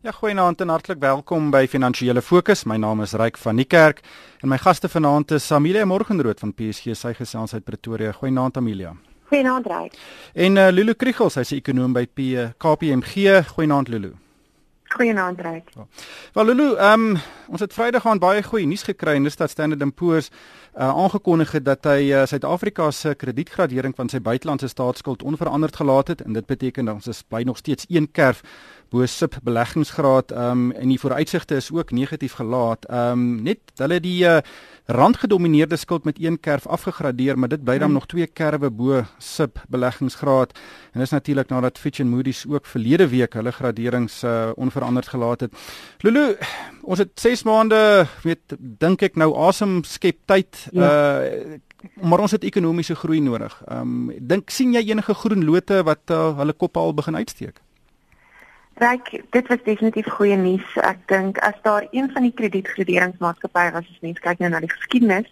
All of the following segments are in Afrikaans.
Ja, goeienaand en hartlik welkom by Finansiële Fokus. My naam is Ryk van die Kerk en my gaste vanaand is Amelia Morgenrood van PSG, sy gesels uit Pretoria. Goeienaand Amelia. Goeienaand Ryk. En uh, Lulu Kriegel, sy's 'n ekonom by P KPMG. Goeienaand Lulu. Goeienaand Ryk. Ja. Wel Lulu, ehm um, ons het Vrydag aan baie goeie nuus gekry en dis dat Standard & Poor's uh, aangekondig het dat hy uh, Suid-Afrika se kredietgradering van sy buitelandse staatsskuld onveranderd gelaat het en dit beteken dat ons is bly nog steeds een kerf bo sub beleggingsgraad um, en die vooruitsigte is ook negatief gelaat. Um, net hulle die uh, randgedomeineerde skuld met een kerf afgegradeer, maar dit bly dan hmm. nog twee kerwe bo sub beleggingsgraad. En dis natuurlik nadat Fitch en Moody's ook verlede week hulle graderings uh, onveranderd gelaat het. Lulu, ons het 6 maande, weet dink ek nou asem skep tyd ja. uh maar ons het ekonomiese groei nodig. Ehm um, dink sien jy enige groen lote wat uh, hulle kop al begin uitsteek? Ryk, dit was definitief goeie nuus. Ek dink as daar een van die kredietgraderingsmaatskappye was, as mens kyk nou na die geskiedenis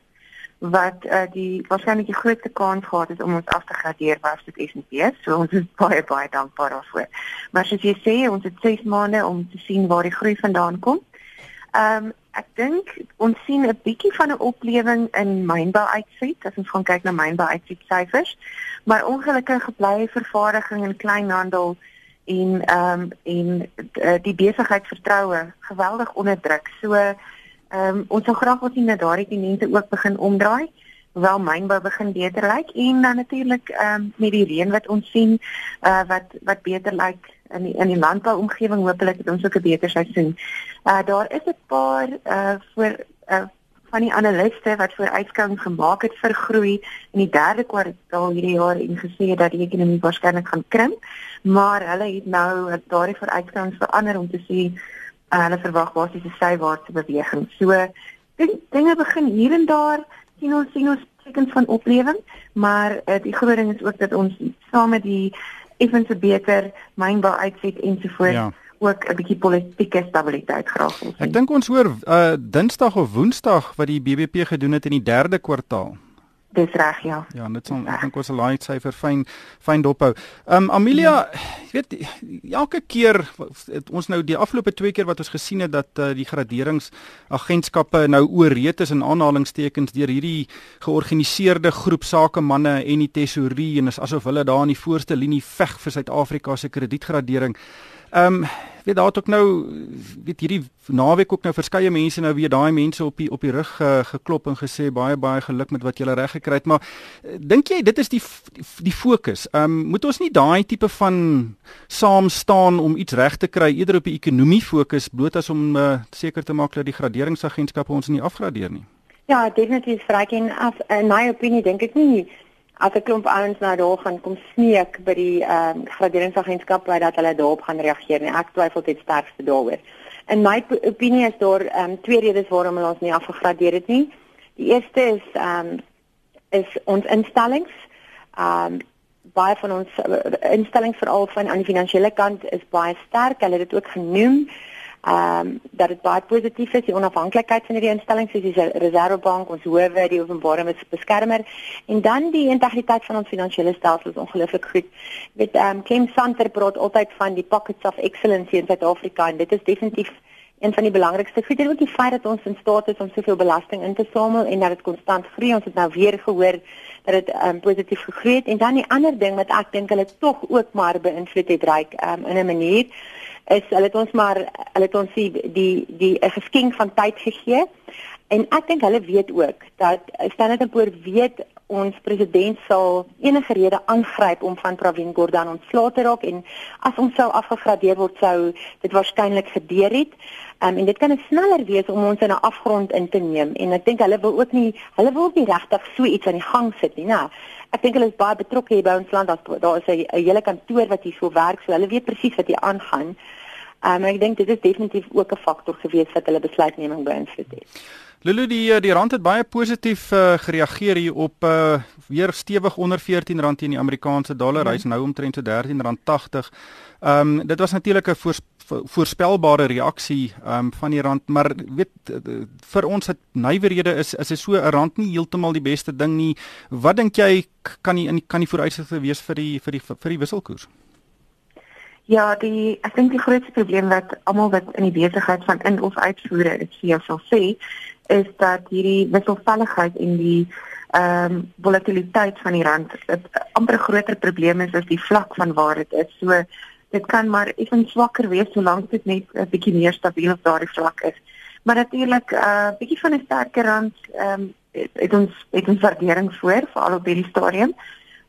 wat uh, die waarskynlik die grootste kans gehad het om ons af te gradeer was dit S&P. So ons is baie baie dankbaar daarvoor. Maar soos jy sê, ons het 6 maande om te sien waar die groei vandaan kom. Ehm um, ek dink ons sien 'n bietjie van 'n oplewing in mynbou uitset as ons gaan kyk na mynbou uitset syfers. Maar ongelukkig bly vervaardiging en kleinhandel en ehm um, en uh, die besigheidsvertroue geweldig onder druk. So ehm um, ons sou graag wil sien dat daardie tendense ook begin omdraai, wel mynbou begin beter lyk en dan natuurlik ehm um, met die reën wat ons sien uh, wat wat beter lyk in die, in die landbouomgewing hopelik het ons ook 'n beter seisoen. Uh daar is 'n paar uh voor uh van die analiste wat vooruitskouing gemaak het vir groei in die derde kwartaal hierdie jaar en gesê dat die ekonomie waarskynlik gaan krimp, maar hulle het nou daardie vooruitskouing verander om te sê uh, hulle verwag basies 'n sywaartse beweging. So ding, dinge begin hier en daar sien ons sien ons tekens van oplewing, maar uh, die groot ding is ook dat ons saam met die effense beter mynbou uitset ensovoorts ja ook 'n bietjie politieke stabiliteit graag wil sien. Ek dink ons hoor uh Dinsdag of Woensdag wat die BBP gedoen het in die derde kwartaal. Dis reg, ja. Ja, dit sal ek dink ons 'n laai syfer fyn fyn dophou. Um Amelia, jy weet elke keer het ons nou die afgelope twee keer wat ons gesien het dat uh, die graderingsagentskappe nou ooreed is in aanhalingstekens deur hierdie georganiseerde groep sakemanne en die tesourier en is asof hulle daar in die voorste linie veg vir Suid-Afrika se kredietgradering. Ehm um, weet daar het ook nou weet hierdie naweek ook nou verskeie mense nou weer daai mense op die op die rug uh, geklop en gesê baie baie geluk met wat jy reg gekry het maar uh, dink jy dit is die die, die fokus. Ehm um, moet ons nie daai tipe van saam staan om iets reg te kry eerder op die ekonomie fokus bloot as om uh, seker te maak dat die graderingsagentskappe ons nie afgradeer nie. Ja, definitief vryk en af in my opinie dink ek nie as 'n klomp ouens nou daar gaan kom sneek by die ehm uh, graderingsagentskap by dat hulle daarop gaan reageer nie. Ek twyfel dit sterkste daaroor. In my opinie is daar ehm um, twee redes waarom hulle ons nie afgegradeer het nie. Die eerste is ehm um, is ons instellings. Ehm um, baie van ons uh, instellings veral van aan die finansiële kant is baie sterk. Hulle het dit ook genoem ehm um, dat dit baie positief is die onafhanklikheid van hierdie instellings soos die Reservebank, ons howe, die openbare beskermer en dan die integriteit van ons finansiële stelsel is ongelooflik goed. Weet ehm um, Kim Santer praat altyd van die pockets of excellence in Suid-Afrika en dit is definitief een van die belangrikste goed en ook die feit dat ons in staat is om soveel belasting in te samel en dat dit konstant groei. Ons het nou weer gehoor dat dit um, positief gegroei het en dan die ander ding wat ek dink hulle tog ook maar beïnvloed het ryk um, in 'n manier is hulle het ons maar hulle het ons die die die 'n geskenk van tyd gegee. En ek dink hulle weet ook dat Standard & Poor's weet ons president sal enige rede aangryp om van Pravin Gordhan ontslae te raak en as ons sou afgegradeer word sou dit waarskynlik gebeur het. Um, en dit kan sneller wees om ons in 'n afgrond in te neem en ek dink hulle wil ook nie hulle wil nie regtig so iets aan die gang sit nie, né? Ek dink hulle is baie betrokke hier by ons land. Daar is 'n hele kantoor wat hier so werk, so hulle weet presies wat hier aangaan. Um, ek dink dit is definitief ook 'n faktor gewees wat hulle besluitneming beïnvloed het. Lulu die eh, die rand het baie positief uh, gereageer hier op uh, weer stewig onder R14 teen die Amerikaanse dollar. Mm. Hy's nou omtrent so R13.80. Ehm um, dit was natuurlik 'n voors, voorspelbare reaksie ehm um, van die rand, maar weet vir ons het nywerhede is is is so 'n rand nie heeltemal die beste ding nie. Wat dink jy kan nie kan nie vooruitsigte wees vir die vir die vir die wisselkoers? Ja, die ek dink die grootste probleem wat almal wat in die besigheid van in of uitvoere is, vir jou sal sê, is dat hierdie wisselvalligheid en die ehm um, volatiliteit van die rand 'n amper groter probleem is as die vlak van waar dit is. So dit kan maar effens swakker wees solank dit net 'n bietjie meer stabiel op daardie vlak is. Maar natuurlik 'n uh, bietjie van 'n sterker rand ehm um, het, het ons het ons waardering voor veral op hierdie stadium.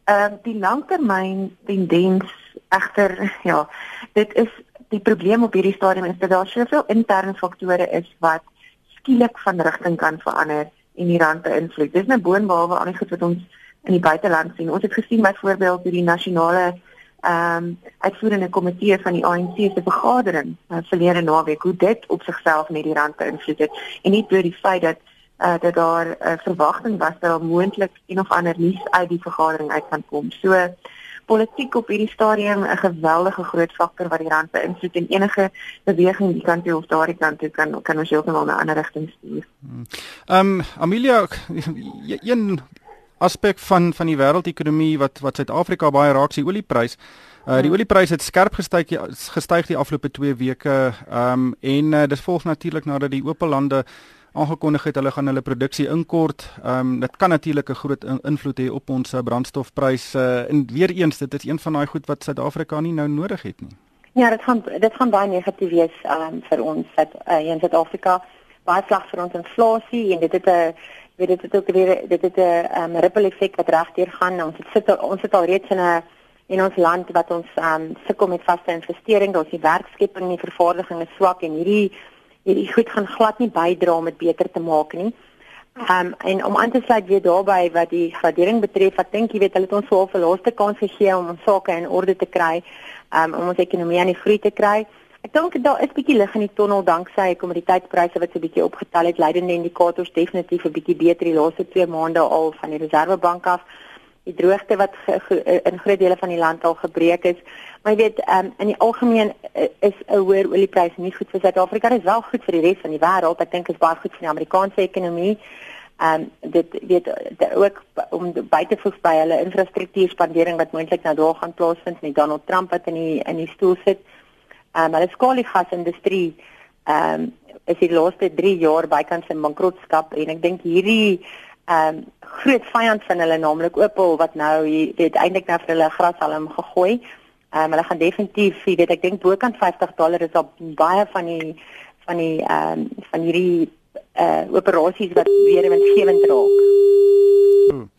Ehm uh, die langtermyn tendens egter ja, dit is die probleem op hierdie stadium is dat daar soveel interne faktore is wat skielik van rigting kan verander en die rand beïnvloed. Dis 'n nou boonbehalwe al die goed wat ons in die buiteland sien. Ons het gesien byvoorbeeld hoe die nasionale ehm um, uitvoerende komitee van die ANC se vergadering uh, verlede naweek hoe dit op sigself net die rand beïnvloed het en nie deur die feit dat uh, dat daar 'n uh, verwagting was dat daar moontlik een of ander nuus uit die vergadering uit kan kom. So politiek op hierdie stadium 'n geweldige groot faktor wat die rand beïnvloed en enige beweging die kant toe of daardie kant toe kan kan ons heeltemal na 'n ander rigting stuur. Hmm. Ehm um, Amelia een aspek van van die wêreldekonomie wat wat Suid-Afrika baie raak sien olieprys. Uh, die olieprys het skerp gestyg gestyg die afgelope 2 weke. Ehm um, en uh, dit volg natuurlik nadat die oop lande aangekondig het hulle gaan hulle produksie inkort. Ehm um, dit kan natuurlik 'n groot in invloed hê op ons uh, brandstofpryse. Uh, en weer eens, dit is een van daai goed wat Suid-Afrika nie nou nodig het nie. Ja, dit gaan dit gaan baie negatief wees um, vir ons dat uh, in Suid-Afrika baie slag vir ons inflasie en dit het 'n weet dit het ook weer dit het 'n um, ripple effek wat regdeur gaan. Ons het sit ons het al reeds in 'n in ons land wat ons um, sukkel met vaste investering, daar's die werkskepping en die vervaardiging is swak en hierdie hierdie goed gaan glad nie bydra om dit beter te maak nie. Ehm um, en om aan te sluit weer daarbey wat die gradering betref, ek dink jy weet hulle het ons so 'n laaste kans gegee om ons sake in orde te kry, um, om ons ekonomie aan die groei te kry. Ek dink daar is bietjie lig in die tonnel danksy kommoditeitspryse wat so bietjie opgetel het, leidende indikators definitief 'n bietjie beter die laaste 2 maande al van die Reserwebank af. Die droogte wat ge, ge, in groot dele van die land al gebreek is, Maar jy weet, um, in die algemeen uh, is 'n hoër oliepryse nie goed vir Suid-Afrika, dit is wel goed vir die res van die wêreld. Ek dink dit is baie goed vir die Amerikaanse ekonomie. Ehm um, dit weet de, ook om by te voeg by hulle infrastruktuurspandering wat moontlik nou daar gaan plaasvind met Donald Trump wat in die in die stoel sit. Ehm um, hulle skaliegasindustrie ehm um, is die laaste 3 jaar bykans in bankrotskap en ek dink hierdie ehm um, groot vyand van hulle naamlik Opel wat nou hier weet eintlik nou vir hulle grashalm gegooi. Ehm um, hulle gaan definitief, jy weet, ek dink bokant 50 dollar is op baie van die van die ehm um, van hierdie uh, operasies wat weer winsgewend raak. Hmm.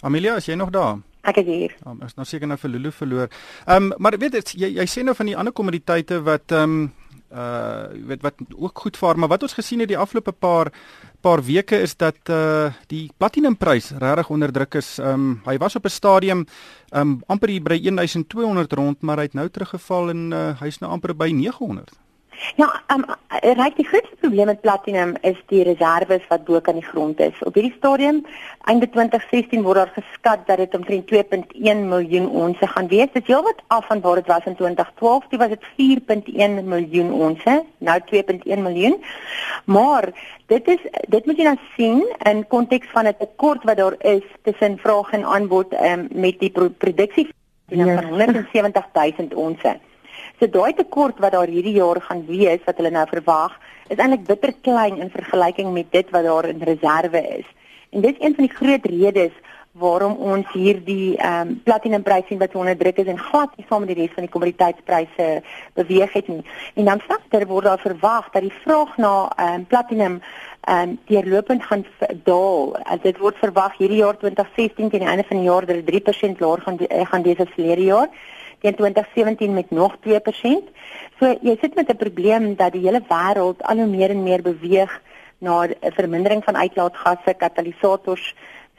Amelia, is jy nog daar? Ek is hier. Ja, ons nou seker nou vir Lulu verloor. Ehm um, maar weet jy jy sê nou van die ander kommoditeite wat ehm um, uh weet wat ook goed vaar, maar wat ons gesien het die afgelope paar paar weke is dat uh die platinumprys regtig onder druk is. Um hy was op 'n stadium um amper by 1200 rond, maar hy het nou teruggeval en uh hy's nou amper by 900. Ja, um, reg die grootste probleem met platinum is die reserves wat bo kan die grond is. Op hierdie stadium, einde 2016 word daar geskat dat dit omtrent 2.1 miljoen onsse gaan wees. Dit is heelwat af van waar dit was in 2012, toe was dit 4.1 miljoen onsse, nou 2.1 miljoen. Maar dit is dit moet jy nou sien in konteks van 'n tekort wat daar is tussen vraag en aanbod um, met die produksie van 170 000 onsse. So daai tekort wat daar hierdie jaar gaan wees wat hulle nou verwag, is eintlik bitter klein in vergelyking met dit wat daar in reserve is. En dis een van die groot redes waarom ons hierdie ehm um, platinumpryse sien wat onder druk is en glad nie saam met die res van die kommoditeitspryse beweeg het nie. En dan verder word daar verwag dat die vraag na ehm um, platinum ehm um, deurlopend gaan daal. As dit word verwag hierdie jaar 2016 teen die einde van die jaar dat dit 3% laer gaan gaan wees as verlede jaar teen 2017 met nog 2%. So jy sit met 'n probleem dat die hele wêreld al hoe meer en meer beweeg na 'n vermindering van uitlaatgasse, katalisators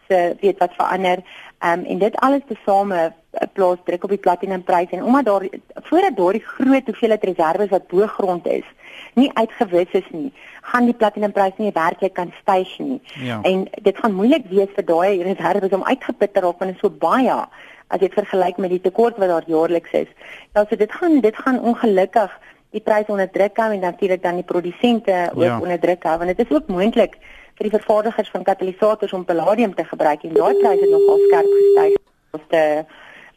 se weet wat verander. Ehm um, en dit alles tesame eh, plaas druk op die platinumpryse en omdat daar voordat daardie groot hoeveelheid reserve wat bo grond is, nie uitgewis is nie, gaan die platinumpryse nie werklik kan styg nie. Ja. En dit gaan moeilik wees vir daai reserve om uitgeput te raak wanneer so baie as jy vergelyk met die tekort wat daar jaarliks is. Ja, so dit gaan dit gaan ongelukkig die pryse onder druk hou en natuurlik dan die produsente ook ja. onder druk hou want dit is ook moontlik vir die vervaardigers van katalisators om palladium te gebruik en daai pryse het nogal skerp gestyg op die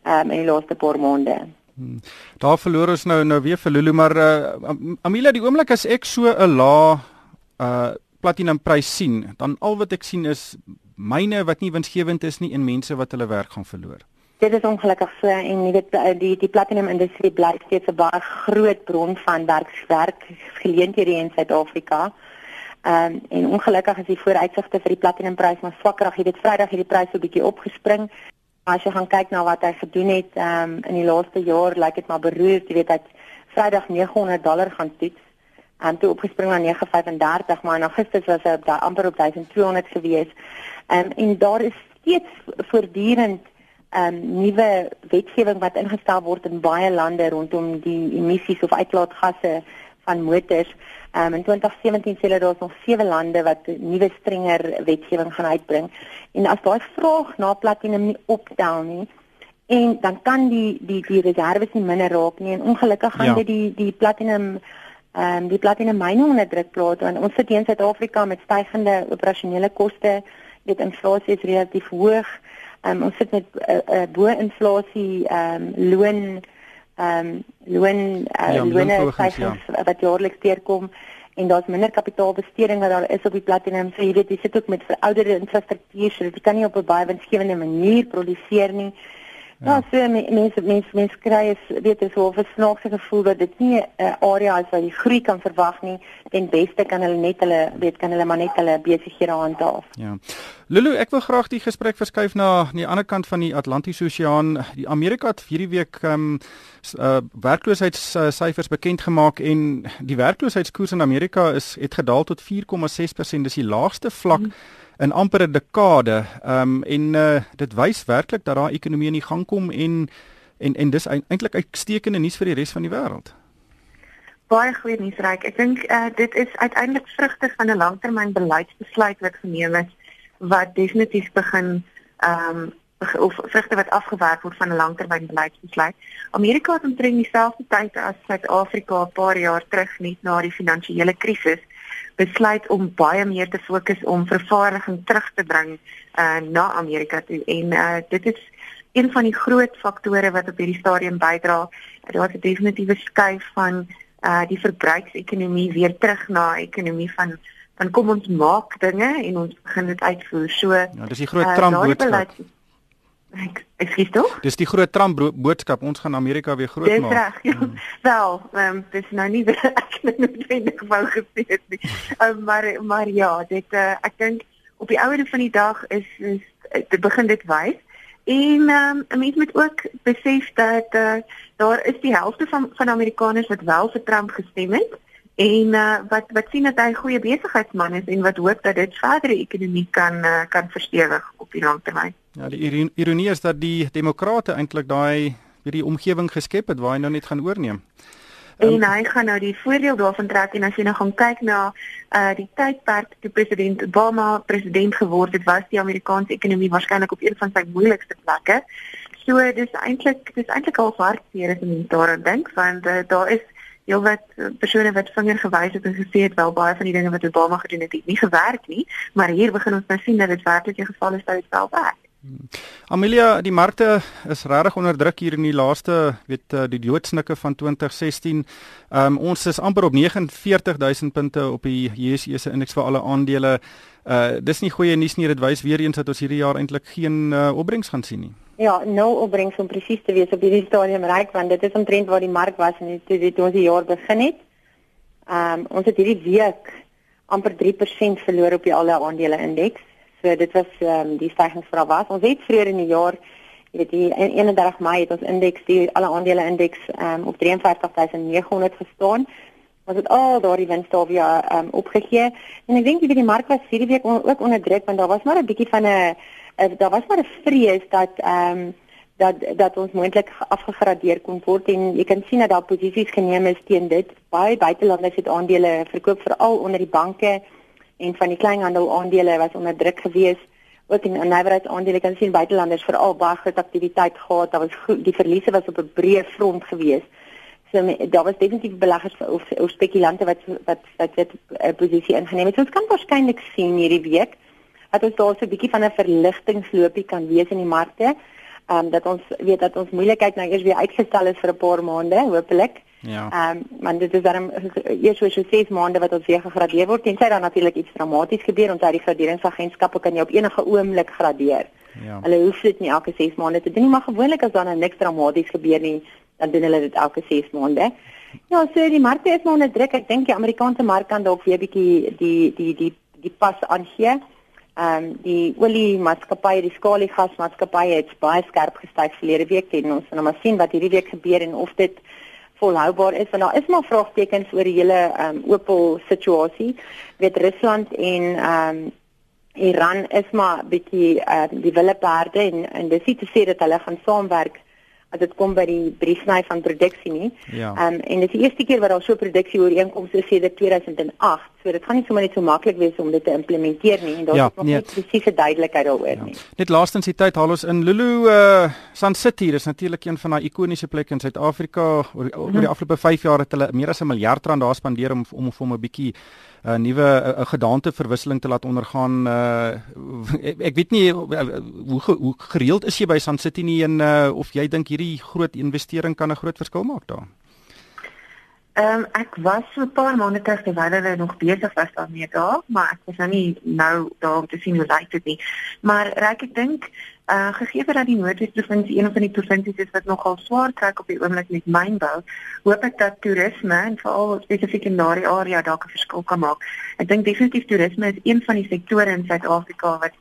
ehm um, in die laaste paar maande. Hmm. Daar verloor ons nou nou weer vir Lulu, maar uh, Amelia, die oomblik as ek so 'n lae uh platinum prys sien, dan al wat ek sien is myne wat nie winsgewend is nie en mense wat hulle werk gaan verloor. Dit is ongelukkig so en jy weet eh, die die platinum industrie bly steeds 'n baie groot bron van werksgeleenthede in Suid-Afrika. Ehm um, en ongelukkig is die vooruitsigte vir die platinumprys maar swakker. Jy weet Vrydag het die prys so bietjie opgespring. As jy gaan kyk na wat hy gedoen het ehm um, in die laaste jaar, lyk dit maar beroerd. Jy weet hy Vrydag 900 dollar gaan toets en toe opgespring na 935 maar in Augustus was hy op amper op 1200 gewees. Ehm um, en daar is steeds voortdurend um, nuwe wetgewing wat ingestel word in baie lande rondom die emissies of uitlaatgasse van motors. Um, in 2017 sê hulle daar's nog sewe lande wat nuwe strenger wetgewing gaan uitbring. En as daai vraag na platinum nie optel nie en dan kan die die die reserve nie minder raak nie en ongelukkig gaan ja. dit die die platinum ehm um, die platinum myne onder druk plaas want ons sit hier in Suid-Afrika met stygende operasionele koste, dit inflasie is relatief hoog. Ehm um, ons sit met 'n uh, eh, uh, eh, bo inflasie ehm um, loon ehm um, loon uh, ja, lone stygings ja. wat jaarliks teerkom en daar's minder kapitaalbesteding wat daar is op die platinum. So jy weet, jy sit ook met verouderde infrastruktuur, so jy kan nie op 'n baie winsgewende manier produseer nie. Ja, so mense mense mense kry is weet is hoe 'n snaakse gevoel dat dit nie 'n uh, area is waar jy groei kan verwag nie. Ten beste kan hulle net hulle weet kan hulle maar net hulle besighede handhaaf. Ja. Lulu, ek wil graag die gesprek verskuif na die ander kant van die Atlantiese Oseaan. Die Amerika het hierdie week ehm um, uh, werkloosheidssyfers bekend gemaak en die werkloosheidskoers in Amerika is het gedaal tot 4,6%. Dis die laagste vlak hmm in amper 'n dekade. Ehm um, en uh, dit wys werklik dat daar ekonomie in die gang kom en en en dis eintlik uitstekende nuus vir die res van die wêreld. Baie goeie nuus reik. Ek dink uh, dit is uiteindelik vrugte van 'n langtermynbeleidsbesluit wat geneem is wat definitief begin ehm um, of vrugte wat afgewerk word van 'n langtermynbeleidsbesluit. Amerika het omtrent dieselfde tyd as Suid-Afrika 'n paar jaar terug net na die finansiële krisis besluit om baie meer te fokus om vervaardiging terug te bring uh, na Amerika toe en uh, dit is een van die groot faktore wat op hierdie stadium bydra dit definitief 'n skuif van uh, die verbruiksekonomie weer terug na ekonomie van van kom ons maak dinge en ons begin dit uitvoer. So Ja, dis die groot uh, Trump boodskap. Ek skiet tog. Dis die groot Trump boodskap ons gaan Amerika weer groot dis maak. Dis reg. Ja. Hmm. Wel, ehm um, dis nou nie ek het noodwendig wou gesê het nie. Um, maar maar ja, dit uh, ek dink op die ouene van die dag is is dit begin dit wys. En ehm um, 'n mens moet ook besef dat uh, daar is die helfte van van Amerikaners wat wel vir Trump gestem het en uh, wat wat sien dat hy 'n goeie besigheidsman is en wat hoop dat dit verdere ekonomie kan uh, kan verstewig op die lang termyn. Ja, die ironie is dat die demokrate eintlik daai hierdie omgewing geskep het waar hy nou net gaan oorneem. En um, hy gaan nou die voordeel daarvan trek en as jy nou gaan kyk na uh die tydperk toe president Obama president geword het, was die Amerikaanse ekonomie waarskynlik op een van sy moeilikste plekke. So dis eintlik dis eintlik al hartseer as jy daaraan dink want uh, daar is heel wat eh, persone wat vinger gewys het en gesê het wel baie van die dinge wat Obama gedoen het, het nie gewerk nie, maar hier begin ons nou sien dat dit werklik die geval is dat dit wel werk. Amelia, die markte is regtig onder druk hier in die laaste, weet eh, die doodsnikke van 2016. Ehm um, ons is amper op 49000 punte op die JSE se indeks vir alle aandele. Uh dis nie goeie nuus nie, dit wys weer eens dat ons hierdie jaar eintlik geen uh, opbrengs gaan sien nie. Ja, nou opbrengs om presies te wees op hierdie stadium reik want dit is omtrent waar die mark was en dit ons die jaar begin het. Ehm um, ons het hierdie week amper 3% verloor op die alle aandele indeks. So dit was ehm um, die stygings wat was. Ons het vroeër in die jaar, jy weet die 31 Mei het ons indeks die alle aandele indeks ehm um, op 53900 gestaan. Ons het al daardie wins daar weer ehm um, opgegee en ek dink jy weet die mark was hierdie week on, ook onder druk want daar was maar 'n bietjie van 'n daar was maar 'n vrees dat ehm um, dat dat ons moontlik afgegradeer kon word en jy kan sien dat daar posisies geneem is teen dit. Baie buitelanders het aandele verkoop veral onder die banke en van die kleinhandel aandele was onder druk gewees. Ook in nywerheidsaandele kan sien buitelanders veral baie groot aktiwiteit gehad. Daar was goed, die verliese was op 'n breë front gewees. So daar was definitief beleggers of, of spekulante wat wat wat dit 'n uh, posisie ingeneem het. Ons kan waarskynlik sien hierdie week dat ons daar so 'n bietjie van 'n verligtingslopie kan wees in die markte. Ehm um, dat ons weet dat ons moeilikheid nou eers weer uitgestel is vir 'n paar maande, hopelik. Ja. Ehm um, maar dit is dan eers so so 6 maande wat ons weer gegradeer word. Tensy dan natuurlik iets dramaties gebeur, ons uit die graderingsagentskappe kan jy op enige oomblik gradeer. Ja. Hulle hoef dit nie elke 6 maande te doen nie, maar gewoonlik as daar nou niks dramaties gebeur nie, dan doen hulle dit elke 6 maande. Ja, so die markte is maar onder druk. Ek dink die Amerikaanse mark kan dalk weer bietjie die die die die pas aangee. Ehm um, die olie maatskappye, die skaliegas maatskappye het baie skerp gestyg verlede week en ons gaan nou maar sien wat hierdie week gebeur en of dit volhoubaar is want daar is maar vraagtekens oor die hele ehm um, Opel situasie. Weet Rusland en ehm um, Iran is maar bietjie uh, die wille perde en en dis nie te sê dat hulle gaan saamwerk as dit kom by die briefsny van produksie nie. Ja. Ehm um, en dit is die eerste keer wat daar so produksie ooreenkoms is sedert 2008. So dit gaan nie sommer net so maklik wees om dit te implementeer nie en daar ja, is nog nee. nie presiese duidelikheid daaroor ja. nie. Net laastens die tyd haal ons in Lulu uh Sun City, dis natuurlik een van daai ikoniese plekke in Suid-Afrika. Oor, oor die mhm. afgelope 5 jaar het hulle meer as 'n miljard rand daar spandeer om om om 'n bietjie 'n uh, nuwe 'n uh, gedaanteverwisseling te laat ondergaan. Uh, ek, ek weet nie uh, hoe hoe gereeld is jy by Sun City nie en uh, of jy dink hierdie groot investering kan 'n groot verskil maak daar. Ehm um, ek was so 'n paar maande terug terwyl hulle nog besig was daarmee daar, maar ek was nou nie nou daar om te sien hoe lyk dit nie. Maar reik ek dink uh gegee dat die Noordwes provinsie een van die provinsies is wat nogal swaar trek op die oomblik met mynbou, hoop ek dat toerisme en veral spesifiek in daardie area dalk 'n verskil kan maak. Ek dink definitief toerisme is een van die sektore in Suid-Afrika wat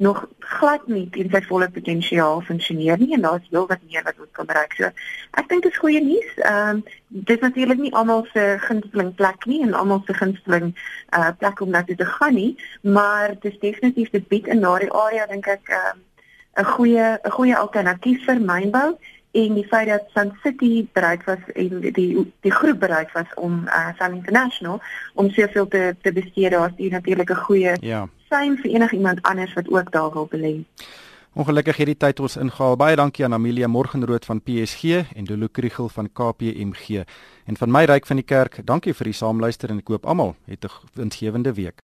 nog glad nie in sy volle potensiaal funksioneer nie en daar's heel wat meer wat ons kan bereik. So ek dink dit is goeie nuus. Ehm um, dit is natuurlik nie almal se gunsteling plek nie en almal se gunsteling uh plek om na te gaan nie, maar dit is definitief dit bied in daardie area dink ek ehm um, 'n goeie 'n goeie alternatief vir mynbou en die feit dat Sun City bereid was en die die groep bereid was om uh Sun International om soveel te te bestee daar is natuurlik 'n goeie ja. Sein vir enige iemand anders wat ook daar wil belê. Ongelukkig hierdie tyd ons ingehaal. Baie dankie aan Amelia Morgenrood van PSG en Dolo Kriegel van KPMG. En van my ryk van die kerk, dankie vir die saamluister en ek hoop almal het 'n winsgewende week.